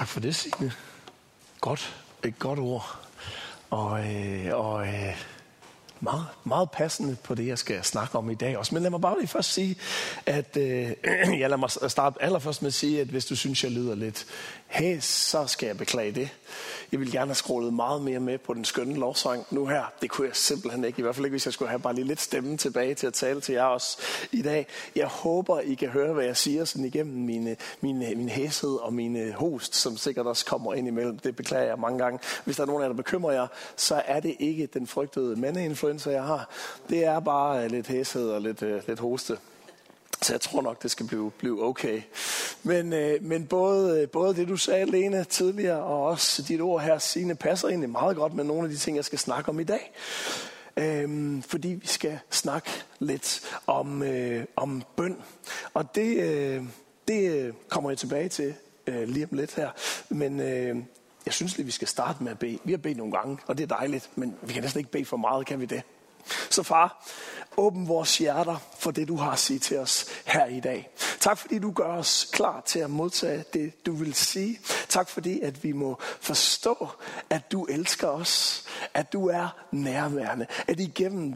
Tak for det, Signe. Godt. Et godt ord. Og, øh, og øh, meget, meget passende på det, jeg skal snakke om i dag også. Men lad mig bare lige først sige, at øh, jeg lad mig starte allerførst med at sige, at hvis du synes, jeg lyder lidt hæs, så skal jeg beklage det. Jeg vil gerne have scrollet meget mere med på den skønne lovsang nu her. Det kunne jeg simpelthen ikke. I hvert fald ikke, hvis jeg skulle have bare lige lidt stemme tilbage til at tale til jer også i dag. Jeg håber, I kan høre, hvad jeg siger sådan igennem mine, mine, min hæshed og mine øh, host, som sikkert også kommer ind imellem. Det beklager jeg mange gange. Hvis der er nogen af jer, der bekymrer jer, så er det ikke den frygtede mandeinfluenza, jeg har. Det er bare øh, lidt hæshed og lidt, øh, lidt hoste. Så jeg tror nok, det skal blive, blive okay. Men, øh, men både, øh, både det, du sagde, Lene, tidligere, og også dit ord her, Signe, passer egentlig meget godt med nogle af de ting, jeg skal snakke om i dag. Øhm, fordi vi skal snakke lidt om, øh, om bøn. Og det, øh, det øh, kommer jeg tilbage til øh, lige om lidt her. Men øh, jeg synes lige, vi skal starte med at bede. Vi har bedt nogle gange, og det er dejligt, men vi kan næsten ikke bede for meget, kan vi det? Så far, åbn vores hjerter for det, du har at sige til os her i dag. Tak fordi du gør os klar til at modtage det, du vil sige. Tak fordi, at vi må forstå, at du elsker os. At du er nærværende. At igennem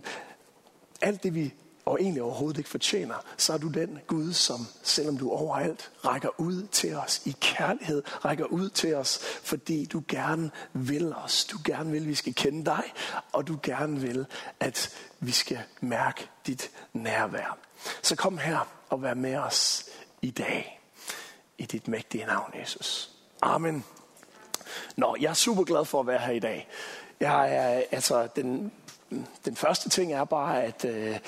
alt det, vi og egentlig overhovedet ikke fortjener, så er du den Gud, som selvom du overalt rækker ud til os i kærlighed, rækker ud til os, fordi du gerne vil os. Du gerne vil, at vi skal kende dig, og du gerne vil, at vi skal mærke dit nærvær. Så kom her og vær med os i dag, i dit mægtige navn, Jesus. Amen. Nå, jeg er super glad for at være her i dag. Jeg er, altså, den, den første ting er bare, at øh,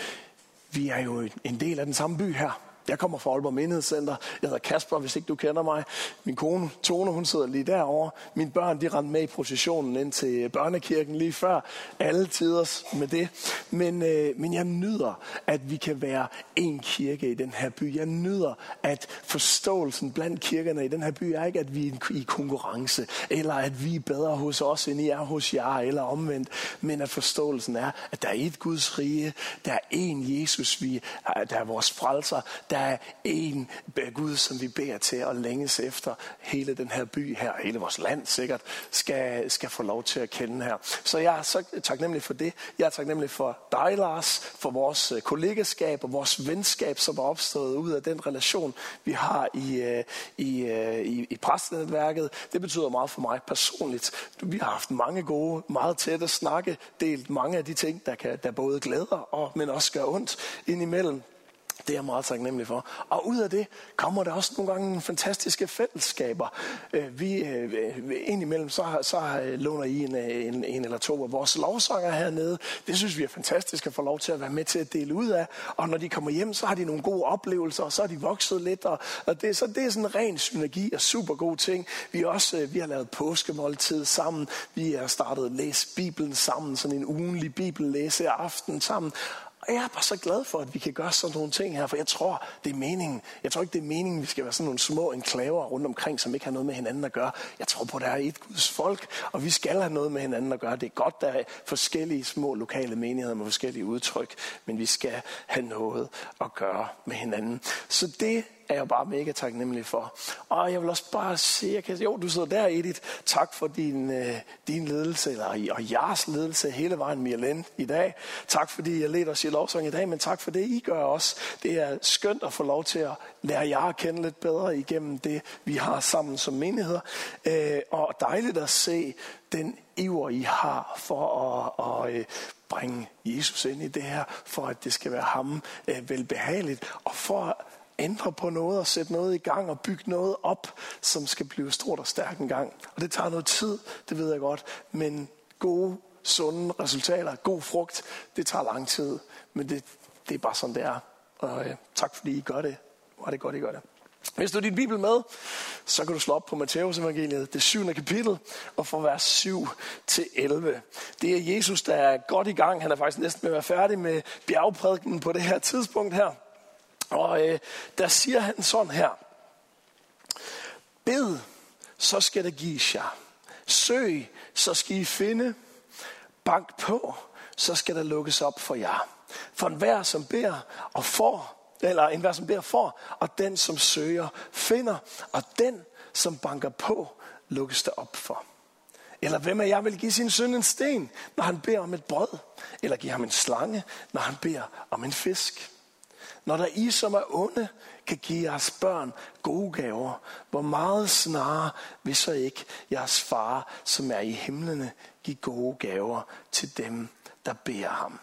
vi er jo en del af den samme by her. Jeg kommer fra Aalborg Menighedscenter. Jeg hedder Kasper, hvis ikke du kender mig. Min kone, Tone, hun sidder lige derovre. Mine børn, de rendte med i processionen ind til børnekirken lige før. Alle tiders med det. Men, øh, men jeg nyder, at vi kan være en kirke i den her by. Jeg nyder, at forståelsen blandt kirkerne i den her by er ikke, at vi er i konkurrence, eller at vi er bedre hos os, end I er hos jer, eller omvendt. Men at forståelsen er, at der er et Guds rige, der er en Jesus, vi, der er vores frelser, der der er en Gud, som vi beder til at længes efter. Hele den her by her, hele vores land sikkert, skal, skal få lov til at kende her. Så jeg er så taknemmelig for det. Jeg er taknemmelig for dig, Lars, for vores øh, kollegeskab og vores venskab, som er opstået ud af den relation, vi har i, øh, i, øh, i, i præstenetværket. Det betyder meget for mig personligt. Vi har haft mange gode, meget tætte snakke, delt mange af de ting, der, kan, der både glæder, og, men også gør ondt indimellem. Det er jeg meget taknemmelig for. Og ud af det kommer der også nogle gange fantastiske fællesskaber. Øh, vi øh, øh, indimellem, så, så låner I en, en, en eller to af vores lovsanger hernede. Det synes vi er fantastisk at få lov til at være med til at dele ud af. Og når de kommer hjem, så har de nogle gode oplevelser, og så er de vokset lidt. Og, og det, så det er sådan en ren synergi og super god ting. Vi, også, vi har lavet påskemåltid sammen. Vi har startet at læse Bibelen sammen, sådan en ugenlig bibellæse aften sammen. Og jeg er bare så glad for, at vi kan gøre sådan nogle ting her, for jeg tror, det er meningen. Jeg tror ikke, det er meningen, at vi skal være sådan nogle små enklaver rundt omkring, som ikke har noget med hinanden at gøre. Jeg tror på, at der er et Guds folk, og vi skal have noget med hinanden at gøre. Det er godt, der er forskellige små lokale menigheder med forskellige udtryk, men vi skal have noget at gøre med hinanden. Så det er jeg bare mega taknemmelig for. Og jeg vil også bare sige, jeg kan, jo, du sidder der, Edith. Tak for din, øh, din ledelse, eller, og jeres ledelse hele vejen med i dag. Tak fordi jeg ledte os i lovsang i dag, men tak for det, I gør også. Det er skønt at få lov til at lære jer at kende lidt bedre igennem det, vi har sammen som menigheder. Øh, og dejligt at se den iver, I har for at, at, at bringe Jesus ind i det her, for at det skal være ham øh, velbehageligt, og for ændre på noget og sætte noget i gang og bygge noget op, som skal blive stort og stærkt en gang. Og det tager noget tid, det ved jeg godt, men gode, sunde resultater, god frugt, det tager lang tid. Men det, det er bare sådan, det er. Og øh, tak fordi I gør det. Var det godt, I gør det. Hvis du har din bibel med, så kan du slå op på Matteus evangeliet, det syvende kapitel, og fra vers 7 til 11. Det er Jesus, der er godt i gang. Han er faktisk næsten ved at være færdig med bjergprædiken på det her tidspunkt her. Og øh, der siger han sådan her. Bed, så skal der gives jer. Søg, så skal I finde. Bank på, så skal der lukkes op for jer. For enhver, som beder og får, eller enhver, som beder får, og den, som søger, finder, og den, som banker på, lukkes der op for. Eller hvem af jer vil give sin søn en sten, når han beder om et brød? Eller give ham en slange, når han beder om en fisk? Når der I, som er onde, kan give jeres børn gode gaver, hvor meget snarere vil så ikke jeres far, som er i himlene, give gode gaver til dem, der beder ham.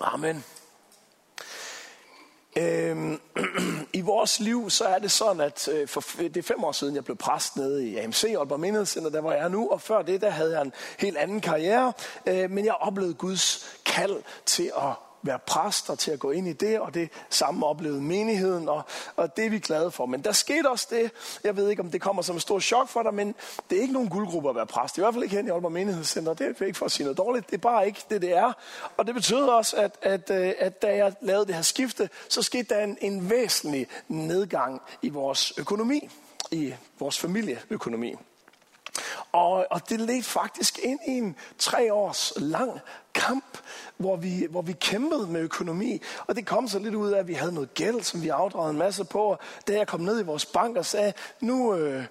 Amen. Øhm, I vores liv, så er det sådan, at øh, for, det er fem år siden, jeg blev præst nede i AMC, Aalborg Mindelscenter, der hvor jeg er nu, og før det, der havde jeg en helt anden karriere, øh, men jeg oplevede Guds kald til at være præst og til at gå ind i det, og det samme oplevede menigheden, og, og det er vi glade for. Men der skete også det, jeg ved ikke, om det kommer som en stor chok for dig, men det er ikke nogen guldgruppe at være præst. I hvert fald ikke hen i Aalborg Menighedscenter. Det er ikke for at sige noget dårligt, det er bare ikke det, det er. Og det betyder også, at, at, at, at da jeg lavede det her skifte, så skete der en, en væsentlig nedgang i vores økonomi, i vores familieøkonomi. Og, og det ledte faktisk ind i en tre års lang kamp, hvor vi, hvor vi kæmpede med økonomi. Og det kom så lidt ud af, at vi havde noget gæld, som vi afdragede en masse på. Da jeg kom ned i vores bank og sagde, nu, øh,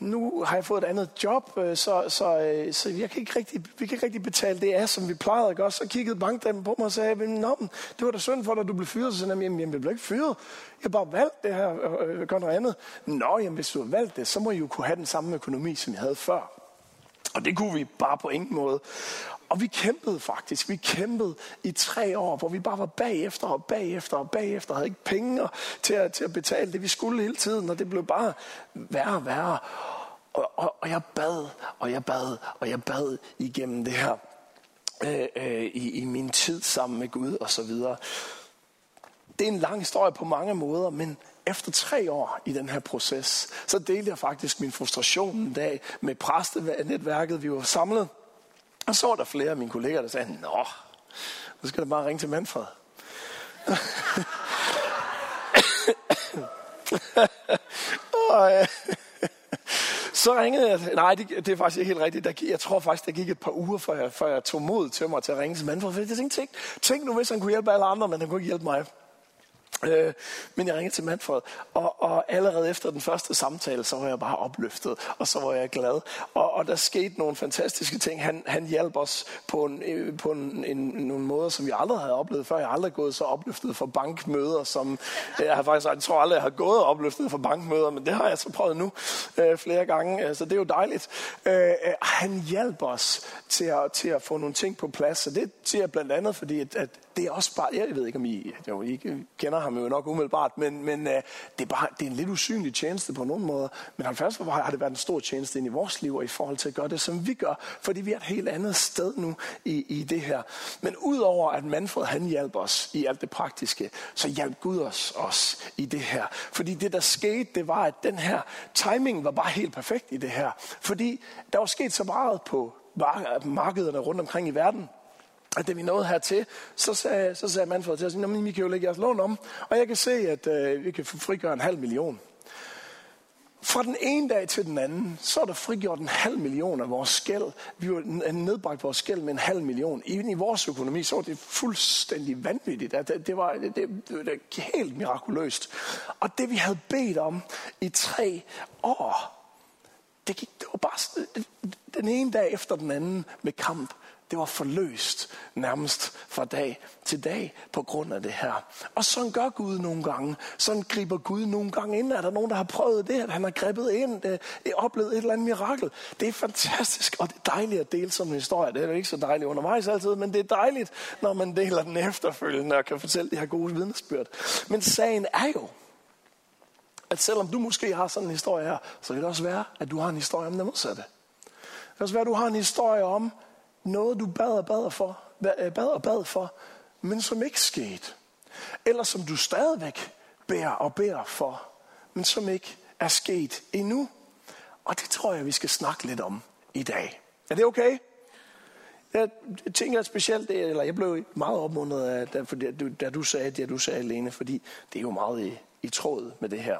nu har jeg fået et andet job, øh, så, så, øh, så jeg kan ikke rigtig, vi kan ikke rigtig betale det af, som vi plejede at gøre. Så kiggede bankdamen på mig og sagde, Nå, det var da synd for dig, at du blev fyret. Så sagde jeg, jamen, jeg blev ikke fyret. Jeg har bare valgt det her øh, gør noget andet. Nå, jamen, hvis du har valgt det, så må I jo kunne have den samme økonomi, som jeg havde før. Og det kunne vi bare på ingen måde. Og vi kæmpede faktisk. Vi kæmpede i tre år, hvor vi bare var bagefter og bagefter og bagefter. Havde ikke penge til at, til at betale det, vi skulle hele tiden. Og det blev bare værre og værre. Og, og, og jeg bad, og jeg bad, og jeg bad igennem det her. Øh, øh, i, I min tid sammen med Gud og så videre. Det er en lang historie på mange måder, men efter tre år i den her proces, så delte jeg faktisk min frustration en dag med præstenetværket. Vi var samlet, og så var der flere af mine kolleger, der sagde, Nå, nu skal du bare ringe til Manfred. og, øh, så ringede jeg, nej, det, det er faktisk ikke helt rigtigt. Der, jeg tror faktisk, der gik et par uger, før jeg, før jeg tog mod til mig til at ringe til Manfred. For jeg tænkte, tænk, tænk nu, hvis han kunne hjælpe alle andre, men han kunne ikke hjælpe mig. Øh, men jeg ringede til Manfred, og, og allerede efter den første samtale, så var jeg bare opløftet, og så var jeg glad. Og, og der skete nogle fantastiske ting. Han, han hjalp os på, en, øh, på en, en, nogle måder, som vi aldrig havde oplevet før. Jeg har aldrig gået så opløftet for bankmøder, som øh, jeg har faktisk, jeg tror aldrig, jeg har gået opløftet for bankmøder, men det har jeg så prøvet nu øh, flere gange, øh, så det er jo dejligt. Øh, han hjalp os til at, til at få nogle ting på plads, og det siger jeg blandt andet, fordi at, at det er også bare, jeg ved ikke, om I, jo, I kender ham jo nok umiddelbart, men, men øh, det, er bare, det er en lidt usynlig tjeneste på nogle måder. Men altså har det været en stor tjeneste ind i vores liv, og i forhold til at gøre det, som vi gør, fordi vi er et helt andet sted nu i, i det her. Men udover at Manfred, han hjalp os i alt det praktiske, så hjalp Gud os os i det her. Fordi det, der skete, det var, at den her timing var bare helt perfekt i det her. Fordi der var sket så meget på markederne rundt omkring i verden, at da vi nåede hertil, så sagde, så sagde Manfred til os, at vi kan jo lægge jeres lån om, og jeg kan se, at øh, vi kan frigøre en halv million. Fra den ene dag til den anden, så er der frigjort en halv million af vores skæld. Vi har nedbragt vores skæld med en halv million. Even i vores økonomi, så var det fuldstændig vanvittigt. Det, det, var, det, det, det var helt mirakuløst. Og det vi havde bedt om i tre år, det, gik, det var bare den ene dag efter den anden med kamp det var forløst nærmest fra dag til dag på grund af det her. Og sådan gør Gud nogle gange. Sådan griber Gud nogle gange ind. Er der nogen, der har prøvet det, at han har grebet ind, det, oplevet et eller andet mirakel? Det er fantastisk, og det er dejligt at dele sådan en historie. Det er jo ikke så dejligt undervejs altid, men det er dejligt, når man deler den efterfølgende og kan fortælle de her gode vidnesbyrd. Men sagen er jo, at selvom du måske har sådan en historie her, så kan det også være, at du har en historie om det modsatte. Det kan også være, at du har en historie om, noget, du bad og bad for, øh, bad og bad for, men som ikke skete. Eller som du stadigvæk bærer og bærer for, men som ikke er sket endnu. Og det tror jeg, vi skal snakke lidt om i dag. Er det okay? Jeg tænker specielt, eller jeg blev meget opmuntret af, da, du, da du sagde det, du sagde, alene, fordi det er jo meget i, i tråd med det her.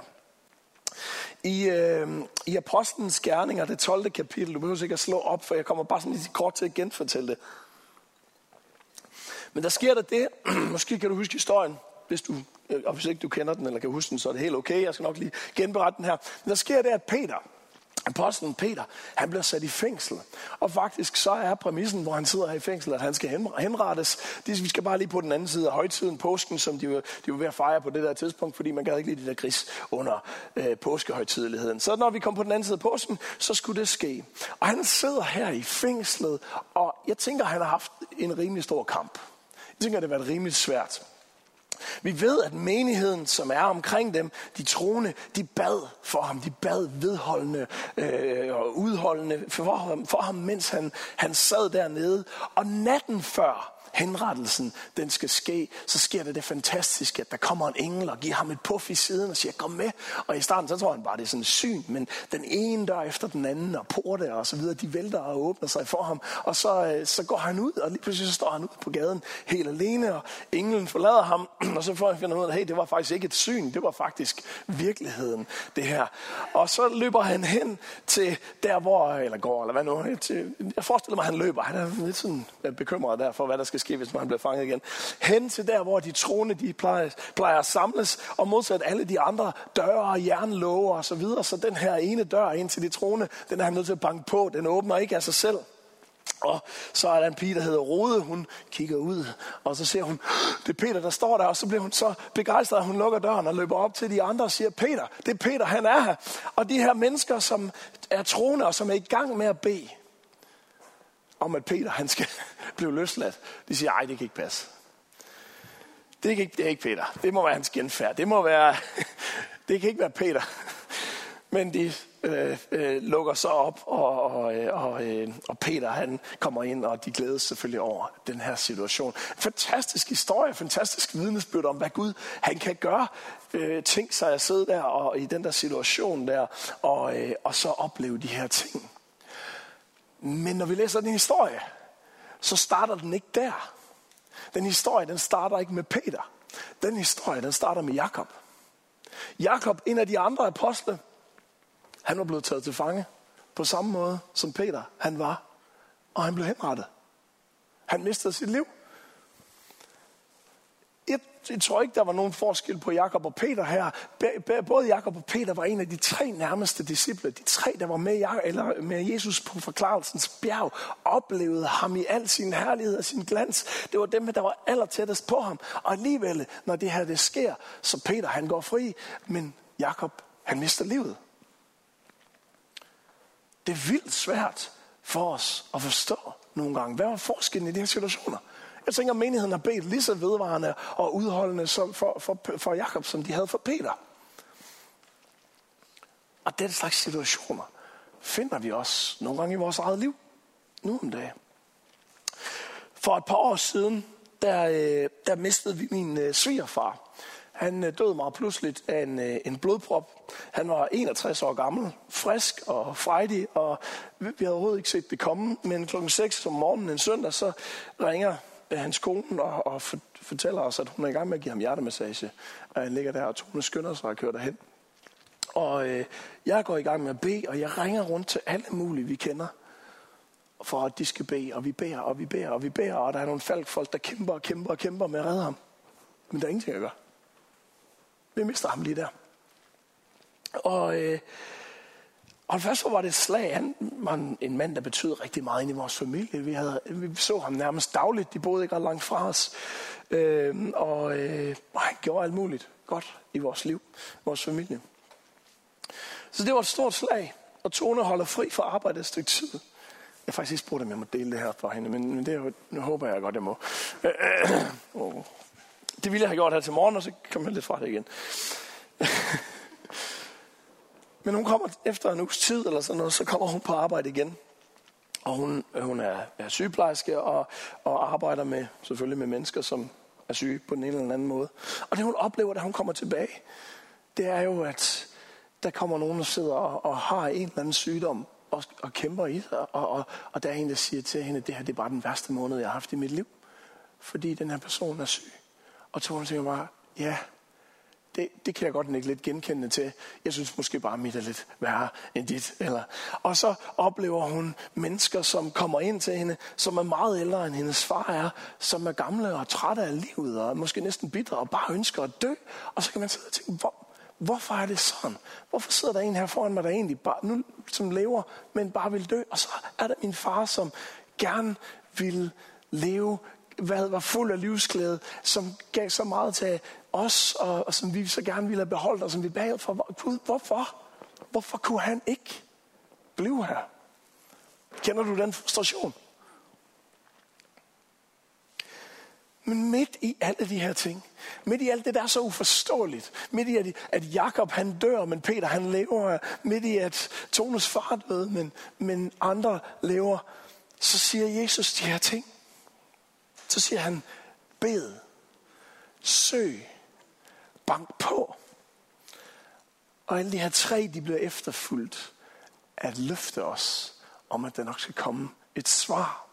I, øh, I Apostlenes Gerninger, det 12. kapitel, du behøver ikke at slå op, for jeg kommer bare sådan lidt kort til at genfortælle det. Men der sker der det, måske kan du huske historien, hvis du øh, og hvis ikke du kender den eller kan huske den, så er det helt okay. Jeg skal nok lige genberette den her. Men der sker det, at Peter, apostlen Peter, han bliver sat i fængsel. Og faktisk så er præmissen, hvor han sidder her i fængsel, at han skal henrettes. Vi skal bare lige på den anden side af højtiden, påsken, som de var, de var ved at fejre på det der tidspunkt, fordi man gad ikke lide det der gris under øh, påskehøjtideligheden. Så når vi kom på den anden side af påsken, så skulle det ske. Og han sidder her i fængslet, og jeg tænker, han har haft en rimelig stor kamp. Jeg tænker, det har været rimelig svært. Vi ved, at menigheden, som er omkring dem, de troende, de bad for ham. De bad vedholdende øh, og udholdende for ham, for ham mens han, han sad dernede. Og natten før, henrettelsen den skal ske, så sker det det fantastiske, at der kommer en engel og giver ham et puff i siden og siger, kom med. Og i starten, så tror han bare, det er sådan syn, men den ene dør efter den anden, og porte og så videre, de vælter og åbner sig for ham. Og så, øh, så går han ud, og lige pludselig så står han ude på gaden helt alene, og englen forlader ham, og så får han finder ud af, hey, det var faktisk ikke et syn, det var faktisk virkeligheden, det her. Og så løber han hen til der, hvor, eller går, eller hvad nu, til, jeg forestiller mig, at han løber. Han er lidt sådan øh, bekymret der for, hvad der skal ske, hvis man bliver fanget igen. Hen til der, hvor de troende de plejer, plejer at samles, og modsat alle de andre døre og jernlåger og så videre. Så den her ene dør ind til de troende, den er han nødt til at banke på. Den åbner ikke af sig selv. Og så er der en pige, der hedder Rode. Hun kigger ud, og så ser hun, det er Peter, der står der. Og så bliver hun så begejstret, at hun lukker døren og løber op til de andre og siger, Peter, det er Peter, han er her. Og de her mennesker, som er troende og som er i gang med at bede, om at Peter han skal blive løsladt. De siger, ej, det kan ikke passe. Det kan ikke, det er ikke Peter. Det må være hans genfærd. Det må være, det kan ikke være Peter. Men de øh, øh, lukker så op, og, og, øh, og, øh, og Peter han kommer ind, og de glæder selvfølgelig over den her situation. Fantastisk historie, fantastisk vidnesbyrd om, hvad Gud han kan gøre. Øh, tænk sig at sidde der og i den der situation der, og, øh, og så opleve de her ting. Men når vi læser den historie, så starter den ikke der. Den historie, den starter ikke med Peter. Den historie, den starter med Jakob. Jakob, en af de andre apostle, han var blevet taget til fange på samme måde som Peter han var. Og han blev henrettet. Han mistede sit liv jeg, tror ikke, der var nogen forskel på Jakob og Peter her. Både Jakob og Peter var en af de tre nærmeste disciple. De tre, der var med, eller med Jesus på forklarelsens bjerg, oplevede ham i al sin herlighed og sin glans. Det var dem, der var aller tættest på ham. Og alligevel, når det her det sker, så Peter han går fri, men Jakob han mister livet. Det er vildt svært for os at forstå nogle gange. Hvad var forskellen i de her situationer? Jeg tænker, at menigheden har bedt lige så vedvarende og udholdende som for, for, for Jakob, som de havde for Peter. Og den slags situationer finder vi også nogle gange i vores eget liv. Nu om dagen. For et par år siden, der, øh, der mistede vi min øh, svigerfar. Han øh, døde meget pludseligt af en, en blodprop. Han var 61 år gammel, frisk og frejdig, og vi havde overhovedet ikke set det komme. Men klokken 6 om morgenen en søndag, så ringer hans kone og, og fortæller os, at hun er i gang med at give ham hjertemassage. Og han ligger der, og Tone skynder sig og kører derhen. Og øh, jeg går i gang med at bede, og jeg ringer rundt til alle mulige, vi kender, for at de skal bede, og vi beder, og vi beder, og vi beder, og der er nogle folk, der kæmper og kæmper og kæmper med at redde ham. Men der er ingenting at gøre. Vi mister ham lige der. Og øh, og først var det et slag. Han var en mand, der betød rigtig meget ind i vores familie. Vi, havde, vi så ham nærmest dagligt. De boede ikke ret langt fra os. Øhm, øh, og øh, han gjorde alt muligt godt i vores liv, vores familie. Så det var et stort slag. Og Tone holder fri for arbejde et stykke tid. Jeg har faktisk ikke spurgt, om jeg må dele det her for hende, men, men det nu håber jeg godt, jeg må. Øh, øh, det ville jeg have gjort her til morgen, og så kom jeg lidt fra det igen. Men hun kommer efter en uges tid, eller sådan noget, så kommer hun på arbejde igen. Og hun, øh, hun er, er sygeplejerske og, og arbejder med, selvfølgelig med mennesker, som er syge på den ene eller anden måde. Og det hun oplever, da hun kommer tilbage, det er jo, at der kommer nogen, der sidder og, og har en eller anden sygdom og, og kæmper i sig. Og, og, og der er en, der siger til hende, at det her det er bare den værste måned, jeg har haft i mit liv. Fordi den her person er syg. Og Tone tænker bare, ja, det, det kan jeg godt ikke lidt genkendende til. Jeg synes måske bare, at mit er lidt værre end dit. Eller. Og så oplever hun mennesker, som kommer ind til hende, som er meget ældre end hendes far er, som er gamle og trætte af livet, og måske næsten bitre, og bare ønsker at dø. Og så kan man sidde og tænke, hvor, hvorfor er det sådan? Hvorfor sidder der en her foran mig, der egentlig bare, nu, som lever, men bare vil dø? Og så er der min far, som gerne vil leve hvad var fuld af livsglæde, som gav så meget til os, og, og som vi så gerne ville have beholdt, og som vi bad for. Gud, hvorfor? Hvorfor kunne han ikke blive her? Kender du den frustration? Men midt i alle de her ting, midt i alt det, der er så uforståeligt, midt i at, at Jakob han dør, men Peter han lever, midt i at Tonus far døde, men, men andre lever, så siger Jesus de her ting. Så siger han, bed, søg, bank på. Og alle de her tre, de bliver efterfulgt at løfte os om, at der nok skal komme et svar.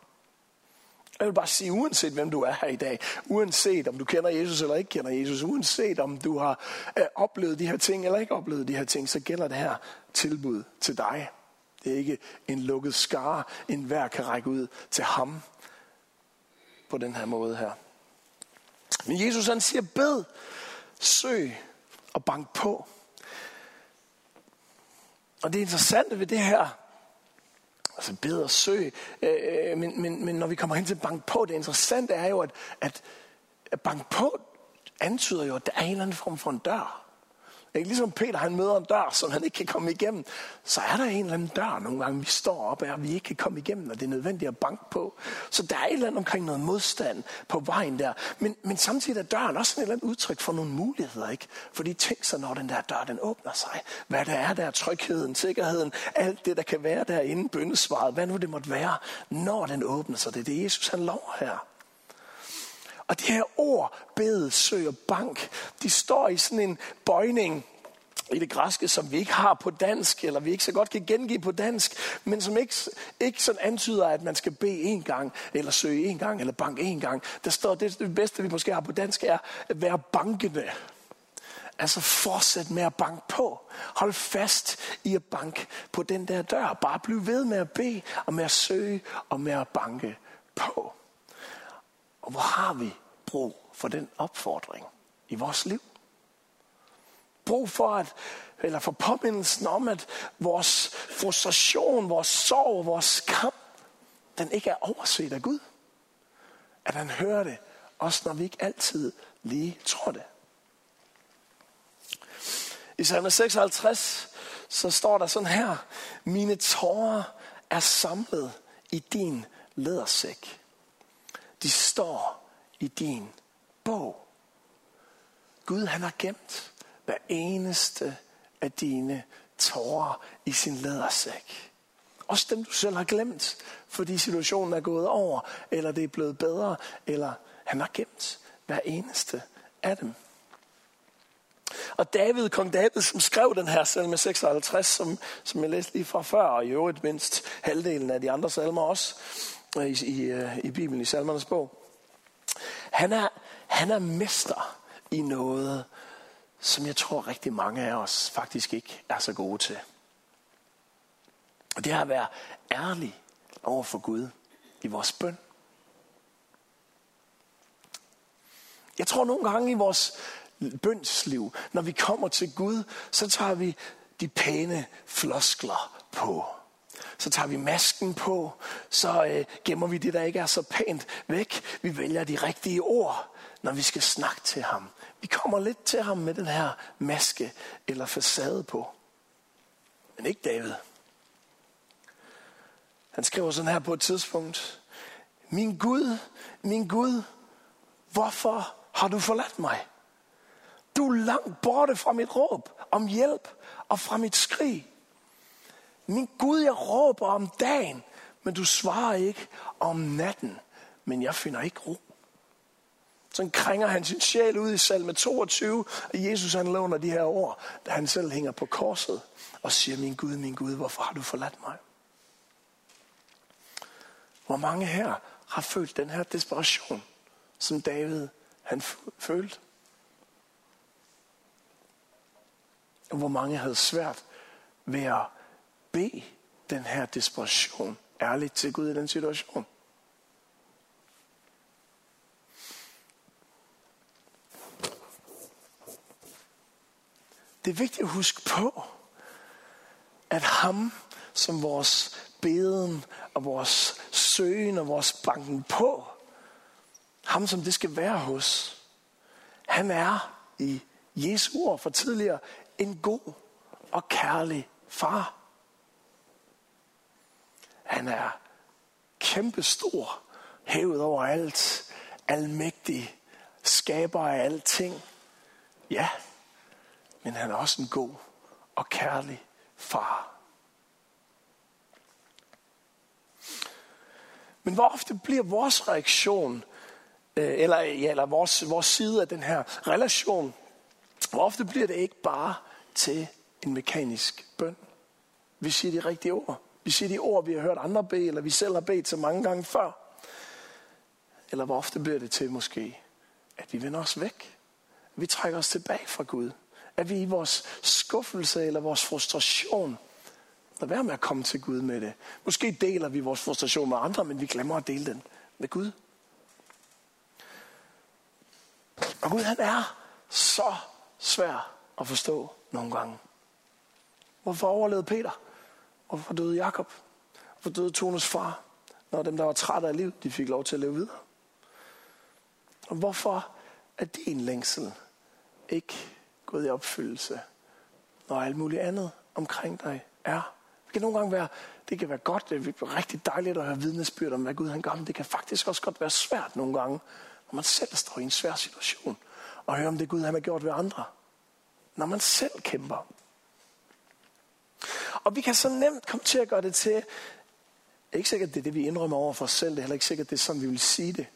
Jeg vil bare sige, uanset hvem du er her i dag, uanset om du kender Jesus eller ikke kender Jesus, uanset om du har øh, oplevet de her ting eller ikke oplevet de her ting, så gælder det her tilbud til dig. Det er ikke en lukket skare, en hver kan række ud til ham på den her måde her. Men Jesus han siger, bed, søg og bank på. Og det interessante ved det her, altså bed og søg, øh, øh, men, men, men når vi kommer hen til bank på, det interessante er jo, at, at bank på antyder jo, at der er en eller anden form for en dør. Ikke? Ligesom Peter han møder en dør, som han ikke kan komme igennem, så er der en eller anden dør nogle gange, vi står op af, og vi ikke kan komme igennem, og det er nødvendigt at banke på. Så der er et eller andet omkring noget modstand på vejen der. Men, men samtidig er døren også en eller anden udtryk for nogle muligheder. Ikke? Fordi tænk så, når den der dør, den åbner sig. Hvad der er der, trygheden, sikkerheden, alt det, der kan være derinde, bøndesvaret, hvad nu det måtte være, når den åbner sig. Det er det, Jesus han lover her. Og de her ord, bed, søg og bank, de står i sådan en bøjning i det græske, som vi ikke har på dansk, eller vi ikke så godt kan gengive på dansk, men som ikke, ikke sådan antyder, at man skal bede en gang, eller søge en gang, eller banke en gang. Der står, det, det bedste, vi måske har på dansk, er at være bankende. Altså fortsæt med at banke på. Hold fast i at banke på den der dør. Bare bliv ved med at bede, og med at søge, og med at banke på. Og hvor har vi brug for den opfordring i vores liv? Brug for at eller for påmindelsen om, at vores frustration, vores sorg, vores skam, den ikke er overset af Gud. At han hører det, også når vi ikke altid lige tror det. I salme 56, så står der sådan her, mine tårer er samlet i din lædersæk de står i din bog. Gud han har gemt hver eneste af dine tårer i sin lædersæk. Også dem, du selv har glemt, fordi situationen er gået over, eller det er blevet bedre, eller han har gemt hver eneste af dem. Og David, kong David, som skrev den her salme 56, som, som jeg læste lige fra før, og i øvrigt mindst halvdelen af de andre salmer også, i, i, øh, i Bibelen, i Salmernes bog. Han er, han er mester i noget, som jeg tror rigtig mange af os faktisk ikke er så gode til. Og det er at være ærlig over for Gud i vores bøn. Jeg tror nogle gange i vores bønsliv, når vi kommer til Gud, så tager vi de pæne floskler på så tager vi masken på, så øh, gemmer vi det, der ikke er så pænt væk. Vi vælger de rigtige ord, når vi skal snakke til ham. Vi kommer lidt til ham med den her maske eller facade på. Men ikke David. Han skriver sådan her på et tidspunkt. Min Gud, min Gud, hvorfor har du forladt mig? Du er langt borte fra mit råb om hjælp og fra mit skrig. Min Gud, jeg råber om dagen, men du svarer ikke om natten. Men jeg finder ikke ro. Så krænger han sin sjæl ud i salme 22, og Jesus han låner de her ord, da han selv hænger på korset og siger, min Gud, min Gud, hvorfor har du forladt mig? Hvor mange her har følt den her desperation, som David han følte? Og hvor mange havde svært ved at bede den her desperation ærligt til Gud i den situation. Det er vigtigt at huske på, at ham som vores beden og vores søgen og vores banken på, ham som det skal være hos, han er i Jesu ord for tidligere en god og kærlig far. Han er kæmpestor, hævet over alt, almægtig, skaber af alting. Ja, men han er også en god og kærlig far. Men hvor ofte bliver vores reaktion, øh, eller, ja, eller vores, vores side af den her relation, hvor ofte bliver det ikke bare til en mekanisk bøn? Vi siger de rigtige ord. Vi siger de ord, vi har hørt andre bede, eller vi selv har bedt så mange gange før. Eller hvor ofte bliver det til måske, at vi vender os væk. Vi trækker os tilbage fra Gud. At vi i vores skuffelse eller vores frustration, lad være med at komme til Gud med det. Måske deler vi vores frustration med andre, men vi glemmer at dele den med Gud. Og Gud han er så svær at forstå nogle gange. Hvorfor overlevede Peter? Hvorfor døde Jakob? Hvorfor døde Tones far? Når dem, der var trætte af livet, de fik lov til at leve videre. Og hvorfor er din længsel ikke gået i opfyldelse, når alt muligt andet omkring dig er? Det kan nogle gange være, det kan være godt, det er rigtig dejligt at høre vidnesbyrd om, hvad Gud han gør, men det kan faktisk også godt være svært nogle gange, når man selv står i en svær situation, og høre om det Gud han har gjort ved andre. Når man selv kæmper. Og vi kan så nemt komme til at gøre det til, det er ikke sikkert, det er det, vi indrømmer over for os selv, det er heller ikke sikkert, det er sådan, vi vil sige det.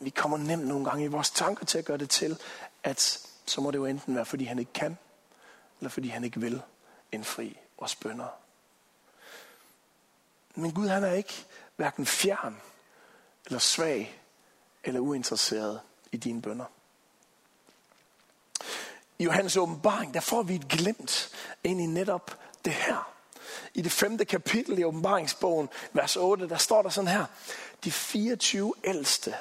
Vi kommer nemt nogle gange i vores tanker til at gøre det til, at så må det jo enten være, fordi han ikke kan, eller fordi han ikke vil indfri vores bønder. Men Gud han er ikke hverken fjern, eller svag, eller uinteresseret i dine bønder. I Johannes åbenbaring, der får vi et glimt ind i netop det her. I det femte kapitel i åbenbaringsbogen, vers 8, der står der sådan her. De 24 ældste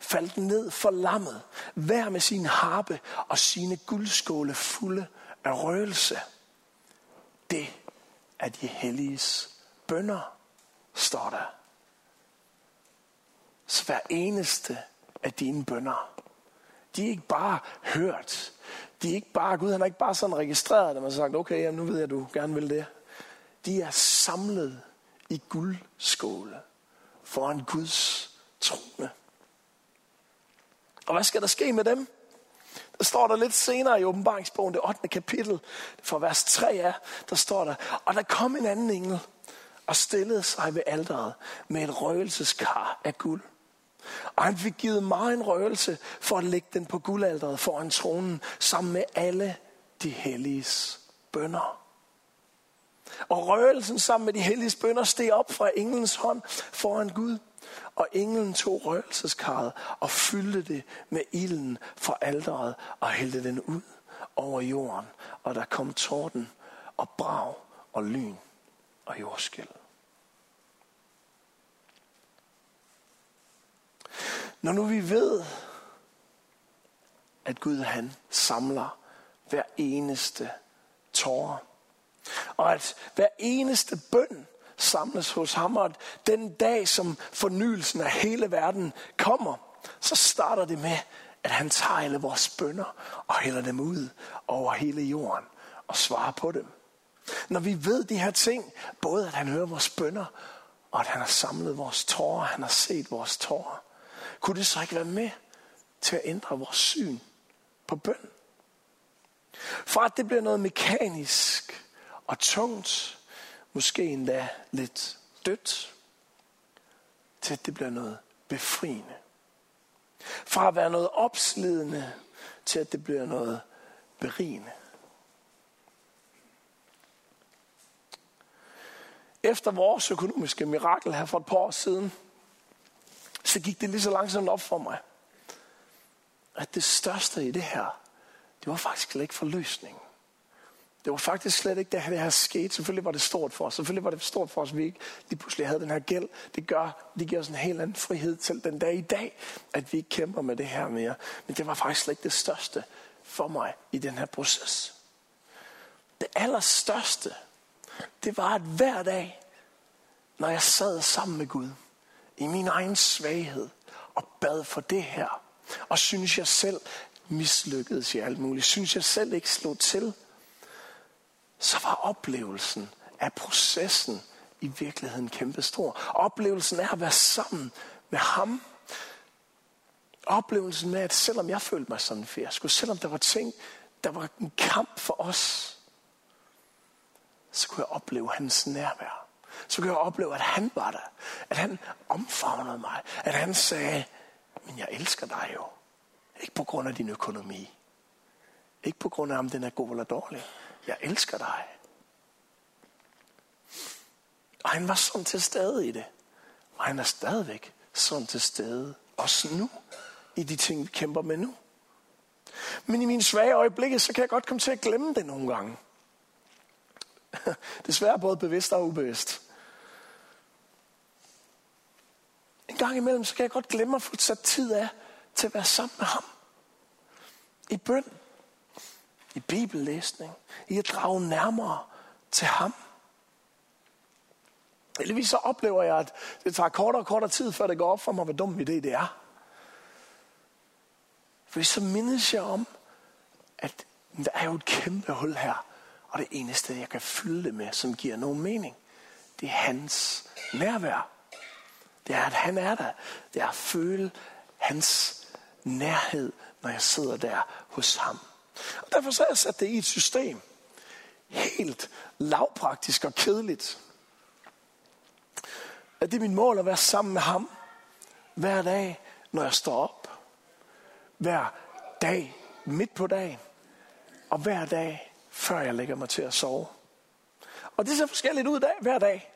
faldt ned for lammet, hver med sin harpe og sine guldskåle fulde af røgelse. Det er de helliges bønder, står der. Så hver eneste af dine bønder, de er ikke bare hørt. De er ikke bare, Gud han har ikke bare sådan registreret, dem og har sagt, okay, jamen, nu ved jeg, at du gerne vil det. De er samlet i guldskåle foran Guds trone. Og hvad skal der ske med dem? Der står der lidt senere i åbenbaringsbogen, det 8. kapitel, fra vers 3 af, der står der, og der kom en anden engel og stillede sig ved alderet med et røgelseskar af guld. Og han fik givet mig en røgelse for at lægge den på guldalderet foran tronen, sammen med alle de helliges bønder. Og røgelsen sammen med de hellige bønder steg op fra englens hånd foran Gud. Og englen tog røgelseskarret og fyldte det med ilden fra alderet og hældte den ud over jorden. Og der kom torden og brag og lyn og jordskæld. Når nu vi ved, at Gud han samler hver eneste tårer, og at hver eneste bøn samles hos ham, og at den dag, som fornyelsen af hele verden kommer, så starter det med, at han tager alle vores bønder og hælder dem ud over hele jorden og svarer på dem. Når vi ved de her ting, både at han hører vores bønder, og at han har samlet vores tårer, han har set vores tårer, kunne det så ikke være med til at ændre vores syn på bøn? For at det bliver noget mekanisk og tungt, måske endda lidt dødt, til at det bliver noget befriende. Fra at være noget opslidende, til at det bliver noget berigende. Efter vores økonomiske mirakel her for et par år siden, så gik det lige så langsomt op for mig, at det største i det her, det var faktisk ikke forløsningen. Det var faktisk slet ikke det her, det her skete. Selvfølgelig var det stort for os. Selvfølgelig var det stort for os, at vi ikke lige pludselig havde den her gæld. Det, gør, det giver os en helt anden frihed til den dag i dag, at vi ikke kæmper med det her mere. Men det var faktisk slet ikke det største for mig i den her proces. Det allerstørste, det var at hver dag, når jeg sad sammen med Gud, i min egen svaghed, og bad for det her, og synes jeg selv mislykkedes i alt muligt, synes jeg selv ikke slog til, så var oplevelsen af processen i virkeligheden kæmpestor. Oplevelsen af at være sammen med ham. Oplevelsen med, at selvom jeg følte mig som en fiasko, selvom der var ting, der var en kamp for os, så kunne jeg opleve hans nærvær. Så kunne jeg opleve, at han var der. At han omfavnede mig. At han sagde, men jeg elsker dig jo. Ikke på grund af din økonomi. Ikke på grund af, om den er god eller dårlig. Jeg elsker dig. Og han var sådan til stede i det. Og han er stadigvæk sådan til stede. Også nu. I de ting, vi kæmper med nu. Men i mine svage øjeblikke, så kan jeg godt komme til at glemme det nogle gange. Desværre både bevidst og ubevidst. En gang imellem, så kan jeg godt glemme at få sat tid af til at være sammen med ham. I bøn. I bibellæsning. I at drage nærmere til ham. Heldigvis så oplever jeg, at det tager kortere og kortere tid, før det går op for mig, hvor dum idé det er. For så mindes jeg om, at der er jo et kæmpe hul her. Og det eneste, jeg kan fylde det med, som giver nogen mening, det er hans nærvær. Det er, at han er der. Det er at føle hans nærhed, når jeg sidder der hos ham. Og derfor så har jeg sat det i et system. Helt lavpraktisk og kedeligt. At det er mit mål at være sammen med ham hver dag, når jeg står op. Hver dag midt på dagen. Og hver dag, før jeg lægger mig til at sove. Og det ser forskelligt ud dag, hver dag.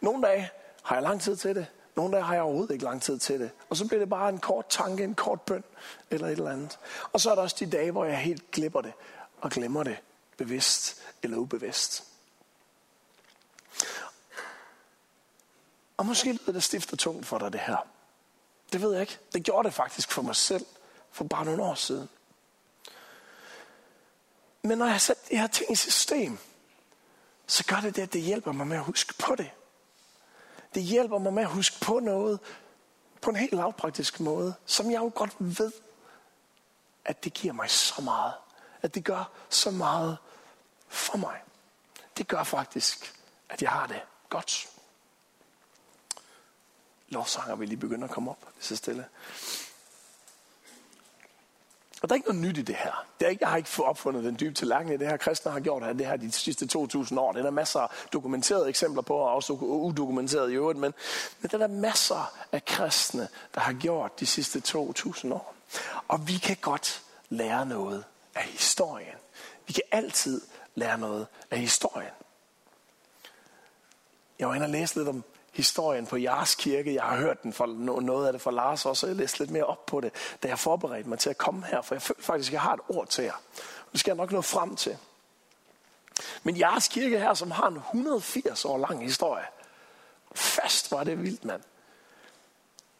Nogle dage har jeg lang tid til det. Nogle dage har jeg overhovedet ikke lang tid til det. Og så bliver det bare en kort tanke, en kort bøn eller et eller andet. Og så er der også de dage, hvor jeg helt glipper det og glemmer det, bevidst eller ubevidst. Og måske lyder det stift tungt for dig, det her. Det ved jeg ikke. Det gjorde det faktisk for mig selv for bare nogle år siden. Men når jeg har sat de her ting i system, så gør det det, at det hjælper mig med at huske på det. Det hjælper mig med at huske på noget på en helt lavpraktisk måde, som jeg jo godt ved, at det giver mig så meget. At det gør så meget for mig. Det gør faktisk, at jeg har det godt. Lovsanger vil lige begynde at komme op lige så stille. Og der er ikke noget nyt i det her. Det er ikke, jeg har ikke opfundet den dybe tallerken i det her. Kristne har gjort det her de sidste 2.000 år. Det er der masser af dokumenterede eksempler på, og også udokumenterede i øvrigt. Men, men der er der masser af kristne, der har gjort de sidste 2.000 år. Og vi kan godt lære noget af historien. Vi kan altid lære noget af historien. Jeg var inde og læse lidt om historien på Jars Kirke. Jeg har hørt den for, noget af det fra Lars også, og jeg læste lidt mere op på det, da jeg forberedte mig til at komme her, for jeg følte faktisk, at jeg har et ord til jer. Det skal jeg nok nå frem til. Men Jars Kirke her, som har en 180 år lang historie, fast var det vildt, mand.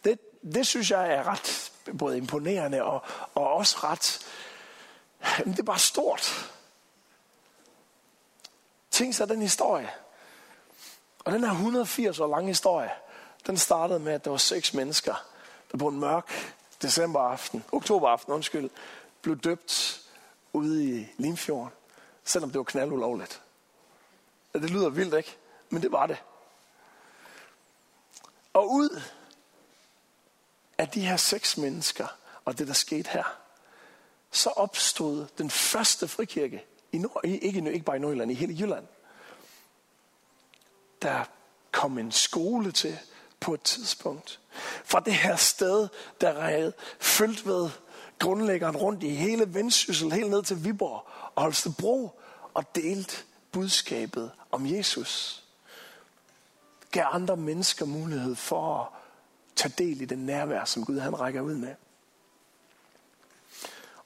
Det, det synes jeg er ret både imponerende og, og også ret, jamen det er bare stort. Tænk sig den historie. Og den her 180 år lange historie, den startede med, at der var seks mennesker, der på en mørk decemberaften, oktoberaften, undskyld, blev døbt ude i Limfjorden, selvom det var knaldulovligt. Ja, det lyder vildt, ikke? Men det var det. Og ud af de her seks mennesker, og det der skete her, så opstod den første frikirke i Nord, ikke, ikke bare i Nordjylland, i hele Jylland der kom en skole til på et tidspunkt. Fra det her sted, der havde fyldt ved grundlæggeren rundt i hele Vendsyssel, helt ned til Viborg og Holstebro, og delt budskabet om Jesus. Gav andre mennesker mulighed for at tage del i den nærvær, som Gud han rækker ud med.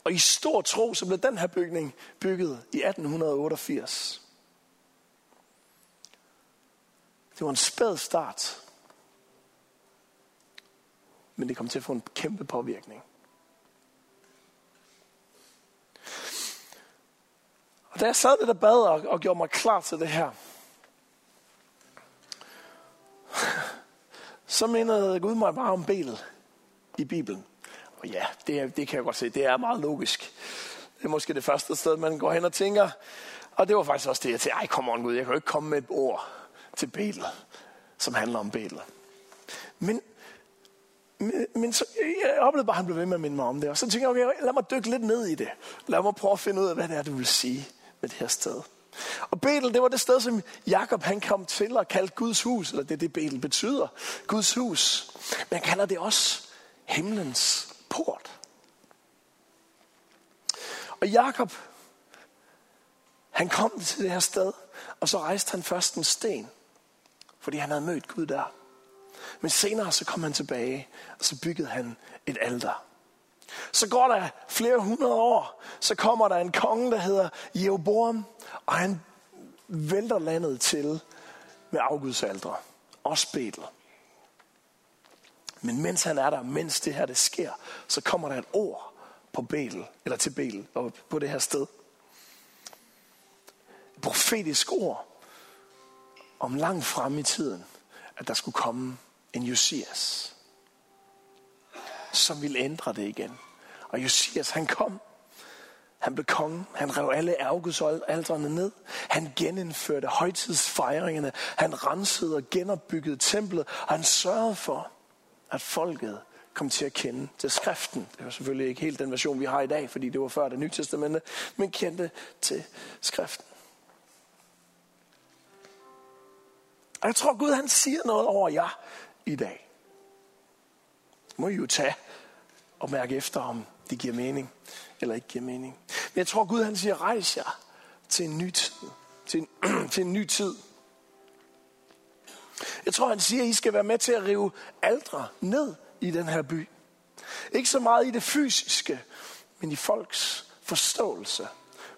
Og i stor tro, så blev den her bygning bygget i 1888. Det var en spæd start. Men det kom til at få en kæmpe påvirkning. Og da jeg sad lidt og bad og, og gjorde mig klar til det her, så mindede Gud mig bare om Bel i Bibelen. Og ja, det, det kan jeg godt se, det er meget logisk. Det er måske det første sted, man går hen og tænker. Og det var faktisk også det, jeg tænkte, ej, kom on Gud, jeg kan jo ikke komme med et ord til Betel, som handler om Betel. Men, men, men så, jeg oplevede bare, at han blev ved med at minde mig om det. Og så tænkte jeg, okay, lad mig dykke lidt ned i det. Lad mig prøve at finde ud af, hvad det er, du vil sige med det her sted. Og Betel, det var det sted, som Jakob han kom til og kaldte Guds hus, eller det er det, Betel betyder, Guds hus. Men han kalder det også himlens port. Og Jakob, han kom til det her sted, og så rejste han først en sten, fordi han havde mødt Gud der. Men senere så kom han tilbage, og så byggede han et alter. Så går der flere hundrede år, så kommer der en konge, der hedder Jeroboam, og han vælter landet til med afgudsaltre. Også Betel. Men mens han er der, mens det her det sker, så kommer der et ord på Betel, eller til Betel, og på det her sted. Et profetisk ord om langt frem i tiden, at der skulle komme en Josias, som ville ændre det igen. Og Josias, han kom. Han blev konge. Han rev alle ærgudsalterne ned. Han genindførte højtidsfejringerne. Han rensede og genopbyggede templet. Og han sørgede for, at folket kom til at kende til skriften. Det var selvfølgelig ikke helt den version, vi har i dag, fordi det var før det nye testamente, men kendte til skriften. Og jeg tror, Gud han siger noget over jer i dag. Må I jo tage og mærke efter, om det giver mening eller ikke giver mening. Men jeg tror, Gud han siger, rejs jer til en ny tid. Til en, til en ny tid. Jeg tror, han siger, at I skal være med til at rive aldre ned i den her by. Ikke så meget i det fysiske, men i folks forståelse.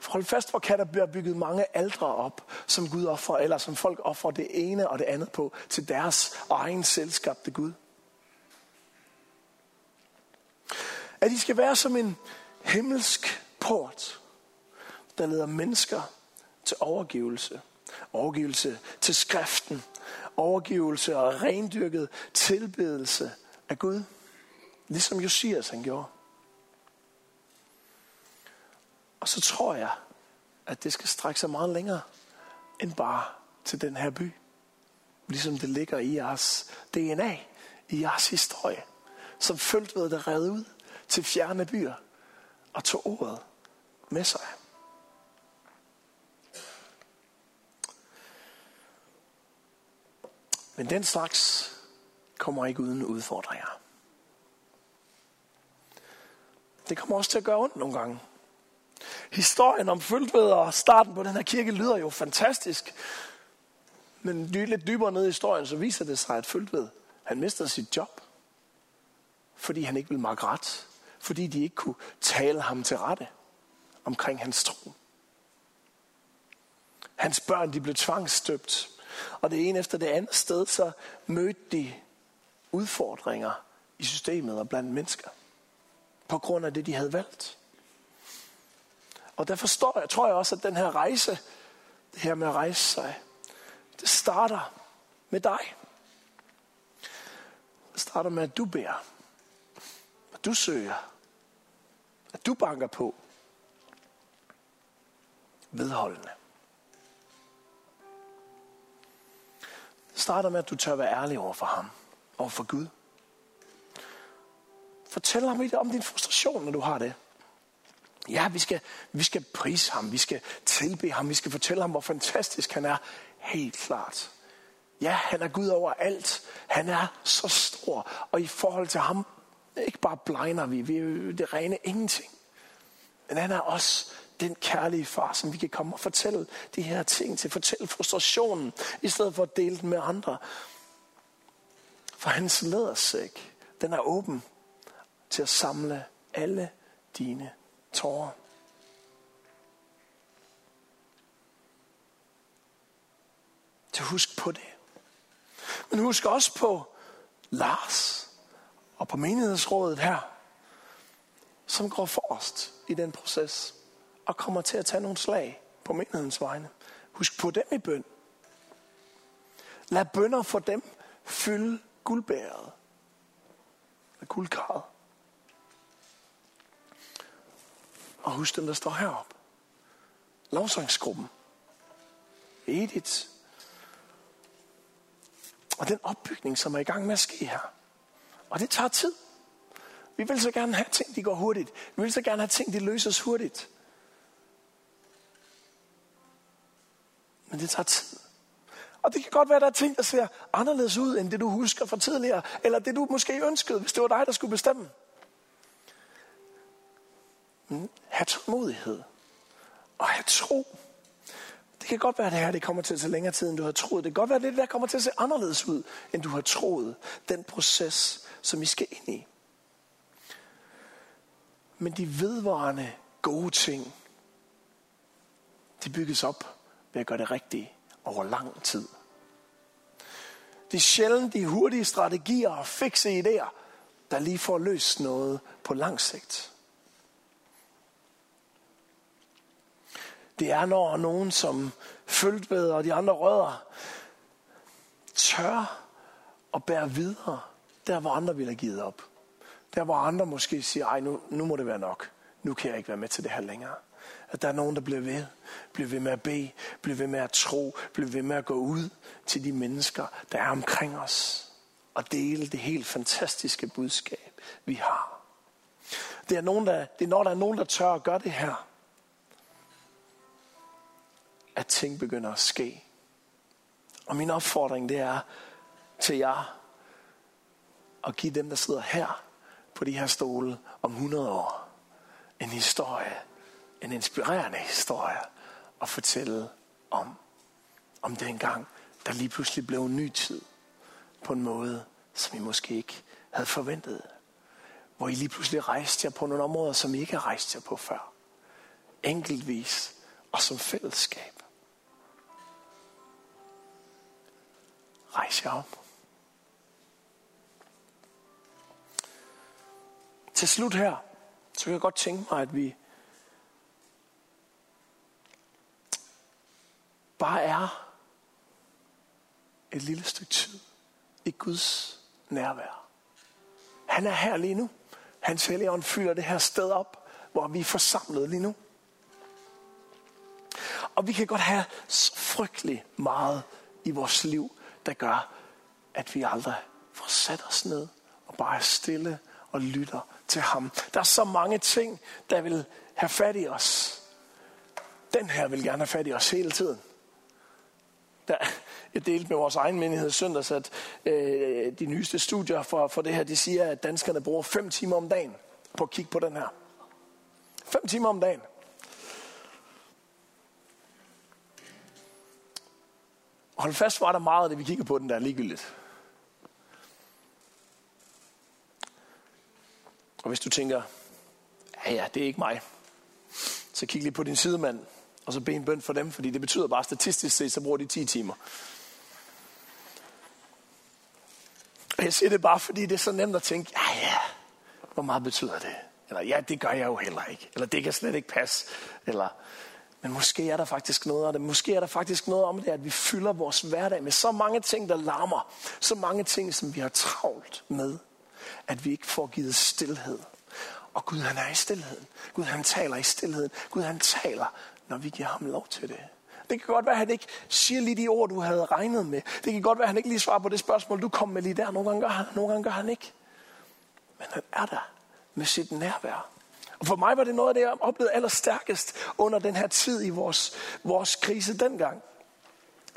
Hold fast, hvor kan der blive bygget mange aldre op, som Gud offrer, eller som folk offrer det ene og det andet på, til deres egen selskabte Gud. At de skal være som en himmelsk port, der leder mennesker til overgivelse. Overgivelse til skriften. Overgivelse og rendyrket tilbedelse af Gud. Ligesom Josias han gjorde. Og så tror jeg, at det skal strække sig meget længere end bare til den her by. Ligesom det ligger i jeres DNA, i jeres historie, som følte ved det redde ud til fjerne byer og tog ordet med sig. Men den slags kommer ikke uden udfordringer. Det kommer også til at gøre ondt nogle gange. Historien om Føltved og starten på den her kirke lyder jo fantastisk. Men lidt dybere ned i historien, så viser det sig, at Føltved, han mister sit job. Fordi han ikke ville makke ret fordi de ikke kunne tale ham til rette omkring hans tro. Hans børn de blev tvangsstøbt, og det ene efter det andet sted, så mødte de udfordringer i systemet og blandt mennesker. På grund af det, de havde valgt. Og der forstår jeg, tror jeg også, at den her rejse, det her med at rejse sig, det starter med dig. Det starter med, at du beder. At du søger at du banker på vedholdende. Det starter med, at du tør være ærlig over for ham, over for Gud. Fortæl ham om din frustration, når du har det. Ja, vi skal, vi skal prise ham, vi skal tilbe ham, vi skal fortælle ham, hvor fantastisk han er. Helt klart. Ja, han er Gud over alt. Han er så stor, og i forhold til ham ikke bare blegner vi, vi er det rene ingenting. Men han er også den kærlige far, som vi kan komme og fortælle de her ting til. Fortælle frustrationen, i stedet for at dele den med andre. For hans lædersæk, den er åben til at samle alle dine tårer. Så husk på det. Men husk også på Lars og på menighedsrådet her, som går forrest i den proces og kommer til at tage nogle slag på menighedens vegne. Husk på dem i bøn. Lad bønder for dem fylde guldbæret. Med guldkarret. Og husk dem, der står heroppe. Lovsangsgruppen. Edith. Og den opbygning, som er i gang med at ske her. Og det tager tid. Vi vil så gerne have ting, de går hurtigt. Vi vil så gerne have ting, de løses hurtigt. Men det tager tid. Og det kan godt være, at der er ting, der ser anderledes ud, end det du husker fra tidligere. Eller det du måske ønskede, hvis det var dig, der skulle bestemme. Have tålmodighed. Og have tro. Det kan godt være, at det her det kommer til at tage længere tid, end du har troet. Det kan godt være, at det der kommer til at se anderledes ud, end du har troet. Den proces, som I skal ind i. Men de vedvarende gode ting, de bygges op ved at gøre det rigtige over lang tid. Det er sjældent de hurtige strategier og fikse idéer, der lige får løst noget på lang sigt. Det er når nogen som Føltved og de andre rødder tør at bære videre, der hvor andre ville have givet op. Der hvor andre måske siger, ej nu, nu må det være nok. Nu kan jeg ikke være med til det her længere. At der er nogen, der bliver ved. Bliver ved med at bede. Bliver ved med at tro. Bliver ved med at gå ud til de mennesker, der er omkring os. Og dele det helt fantastiske budskab, vi har. Det er, nogen, der, det er når der er nogen, der tør at gøre det her, at ting begynder at ske. Og min opfordring, det er til jer, at give dem, der sidder her på de her stole om 100 år, en historie en inspirerende historie at fortælle om. Om det engang, der lige pludselig blev en ny tid på en måde, som I måske ikke havde forventet. Hvor I lige pludselig rejste jer på nogle områder, som I ikke har rejst jer på før. Enkeltvis og som fællesskab. Rejs jer op. Til slut her, så kan jeg godt tænke mig, at vi bare er et lille stykke tid i Guds nærvær. Han er her lige nu. Hans helligånd fylder det her sted op, hvor vi er forsamlet lige nu. Og vi kan godt have så frygtelig meget i vores liv, der gør, at vi aldrig får sat os ned og bare er stille og lytter til ham. Der er så mange ting, der vil have fat i os. Den her vil gerne have fat i os hele tiden der, jeg delte med vores egen menighed søndags, at øh, de nyeste studier for, for det her, de siger, at danskerne bruger 5 timer om dagen på at kigge på den her. 5 timer om dagen. Og hold fast, var der meget af det, vi kigger på den, der er ligegyldigt. Og hvis du tænker, ja ja, det er ikke mig, så kig lige på din sidemand og så bed en bøn for dem, fordi det betyder bare statistisk set, så bruger de 10 timer. Og jeg siger det bare, fordi det er så nemt at tænke, ja ja, hvor meget betyder det? Eller ja, det gør jeg jo heller ikke. Eller det kan slet ikke passe. Eller, men måske er der faktisk noget af det. Måske er der faktisk noget om det, at vi fylder vores hverdag med så mange ting, der larmer. Så mange ting, som vi har travlt med. At vi ikke får givet stillhed. Og Gud han er i stillheden. Gud han taler i stillheden. Gud han taler når vi giver ham lov til det. Det kan godt være, at han ikke siger lige de ord, du havde regnet med. Det kan godt være, at han ikke lige svarer på det spørgsmål, du kom med lige der. Nogle gange gør han, nogle gange gør han ikke. Men han er der med sit nærvær. Og for mig var det noget af det, jeg oplevede allerstærkest under den her tid i vores, vores krise dengang.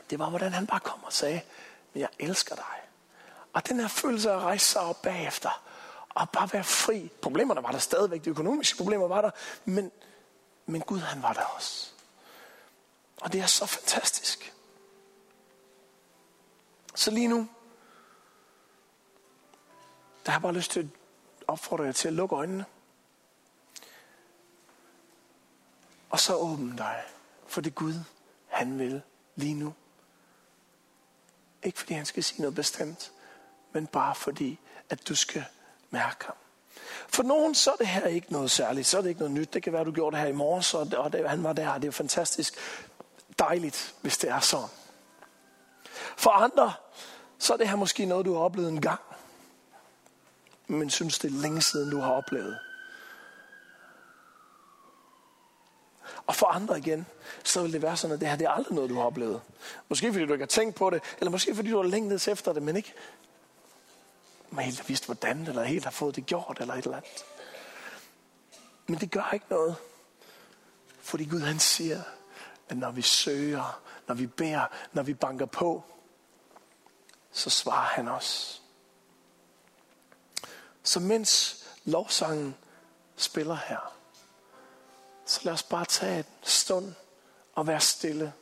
Det var, hvordan han bare kom og sagde, men jeg elsker dig. Og den her følelse af at rejse sig op bagefter, og bare være fri. Problemerne var der stadigvæk, de økonomiske problemer var der, men men Gud han var der også. Og det er så fantastisk. Så lige nu, der har jeg bare lyst til at opfordre jer til at lukke øjnene. Og så åbn dig for det Gud, han vil lige nu. Ikke fordi han skal sige noget bestemt, men bare fordi, at du skal mærke ham. For nogen så er det her ikke noget særligt, så er det ikke noget nyt. Det kan være, du gjorde det her i morges, og, og det, han var der. Det er fantastisk dejligt, hvis det er sådan. For andre, så er det her måske noget, du har oplevet en gang, men synes, det er længe siden, du har oplevet. Og for andre igen, så vil det være sådan, at det her det er aldrig noget, du har oplevet. Måske fordi du ikke har tænkt på det, eller måske fordi du har længtes efter det, men ikke man helt har vidst hvordan, eller helt har fået det gjort, eller et eller andet. Men det gør ikke noget. Fordi Gud han siger, at når vi søger, når vi beder, når vi banker på, så svarer han os. Så mens lovsangen spiller her, så lad os bare tage en stund og være stille.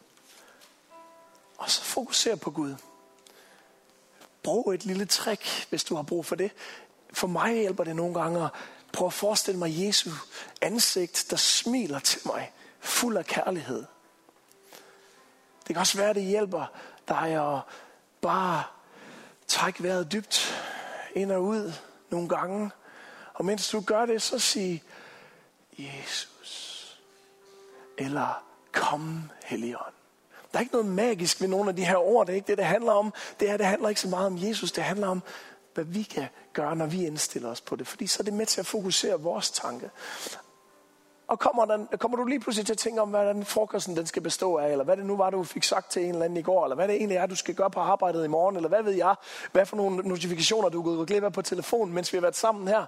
Og så fokusere på Gud. Brug et lille trick, hvis du har brug for det. For mig hjælper det nogle gange at prøve at forestille mig Jesu ansigt, der smiler til mig, fuld af kærlighed. Det kan også være, at det hjælper dig at bare trække vejret dybt ind og ud nogle gange. Og mens du gør det, så sig Jesus. Eller kom, Helligånd. Der er ikke noget magisk ved nogle af de her ord. Det er ikke det, det handler om. Det her det handler ikke så meget om Jesus. Det handler om, hvad vi kan gøre, når vi indstiller os på det. Fordi så er det med til at fokusere vores tanke. Og kommer, den, kommer du lige pludselig til at tænke om, hvad den frokosten den skal bestå af, eller hvad det nu var, du fik sagt til en eller anden i går, eller hvad det egentlig er, du skal gøre på arbejdet i morgen, eller hvad ved jeg, hvad for nogle notifikationer, du er gået glip af på telefonen, mens vi har været sammen her.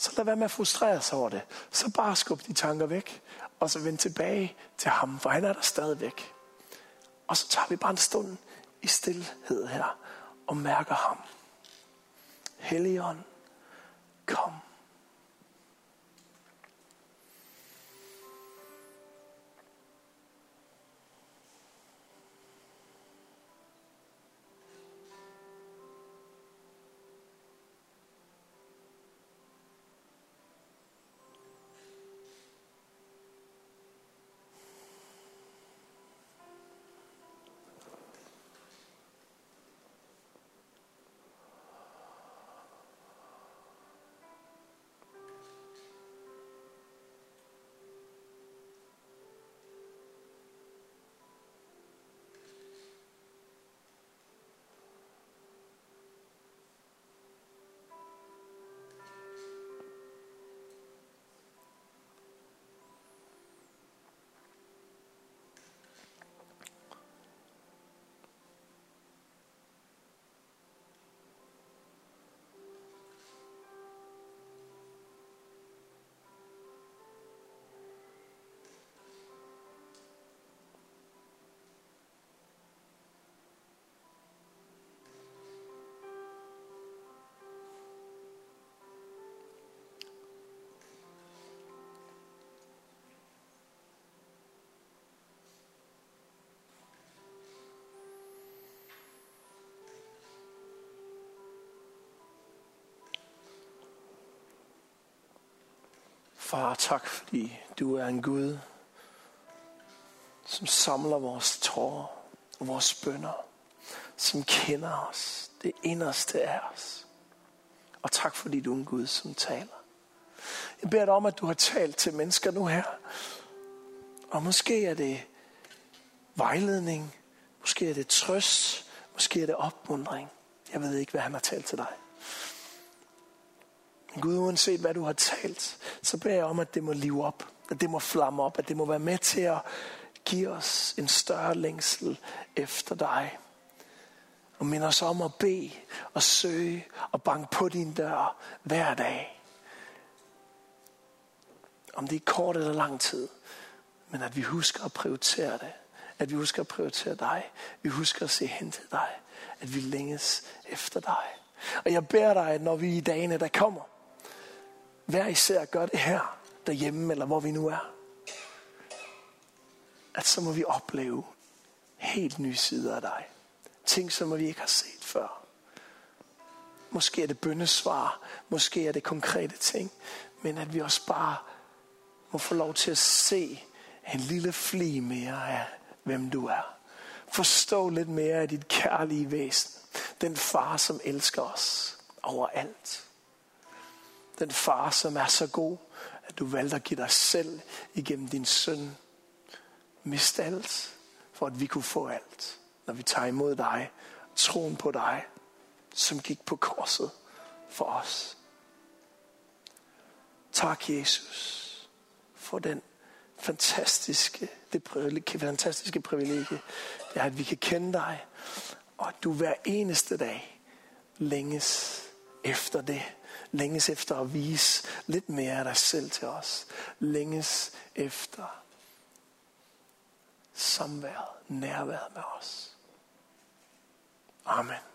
Så lad være med at frustrere sig over det. Så bare skub de tanker væk, og så vend tilbage til ham, for han er der stadigvæk. Og så tager vi bare en stund i stillhed her og mærker ham. Helligånd, kom. Far, tak fordi du er en Gud, som samler vores tårer og vores bønder, som kender os, det inderste af os. Og tak fordi du er en Gud, som taler. Jeg beder dig om, at du har talt til mennesker nu her. Og måske er det vejledning, måske er det trøst, måske er det opmundring. Jeg ved ikke, hvad han har talt til dig. Gud, uanset hvad du har talt, så beder jeg om, at det må live op, at det må flamme op, at det må være med til at give os en større længsel efter dig. Og minde os om at bede og søge og banke på din dør hver dag. Om det er kort eller lang tid, men at vi husker at prioritere det. At vi husker at prioritere dig. Vi husker at se hen til dig. At vi længes efter dig. Og jeg beder dig, at når vi i dagene, der kommer, hver især gør det her, derhjemme, eller hvor vi nu er, at så må vi opleve helt nye sider af dig. Ting, som vi ikke har set før. Måske er det bøndesvar, måske er det konkrete ting, men at vi også bare må få lov til at se en lille fli mere af, hvem du er. Forstå lidt mere af dit kærlige væsen. Den far, som elsker os overalt. Den far, som er så god, at du valgte at give dig selv igennem din søn. Mist alt, for at vi kunne få alt, når vi tager imod dig, troen på dig, som gik på korset for os. Tak, Jesus, for den fantastiske, det fantastiske privilegie, det er, at vi kan kende dig, og at du hver eneste dag længes efter det. Længes efter at vise lidt mere af dig selv til os. Længes efter samværet, nærværet med os. Amen.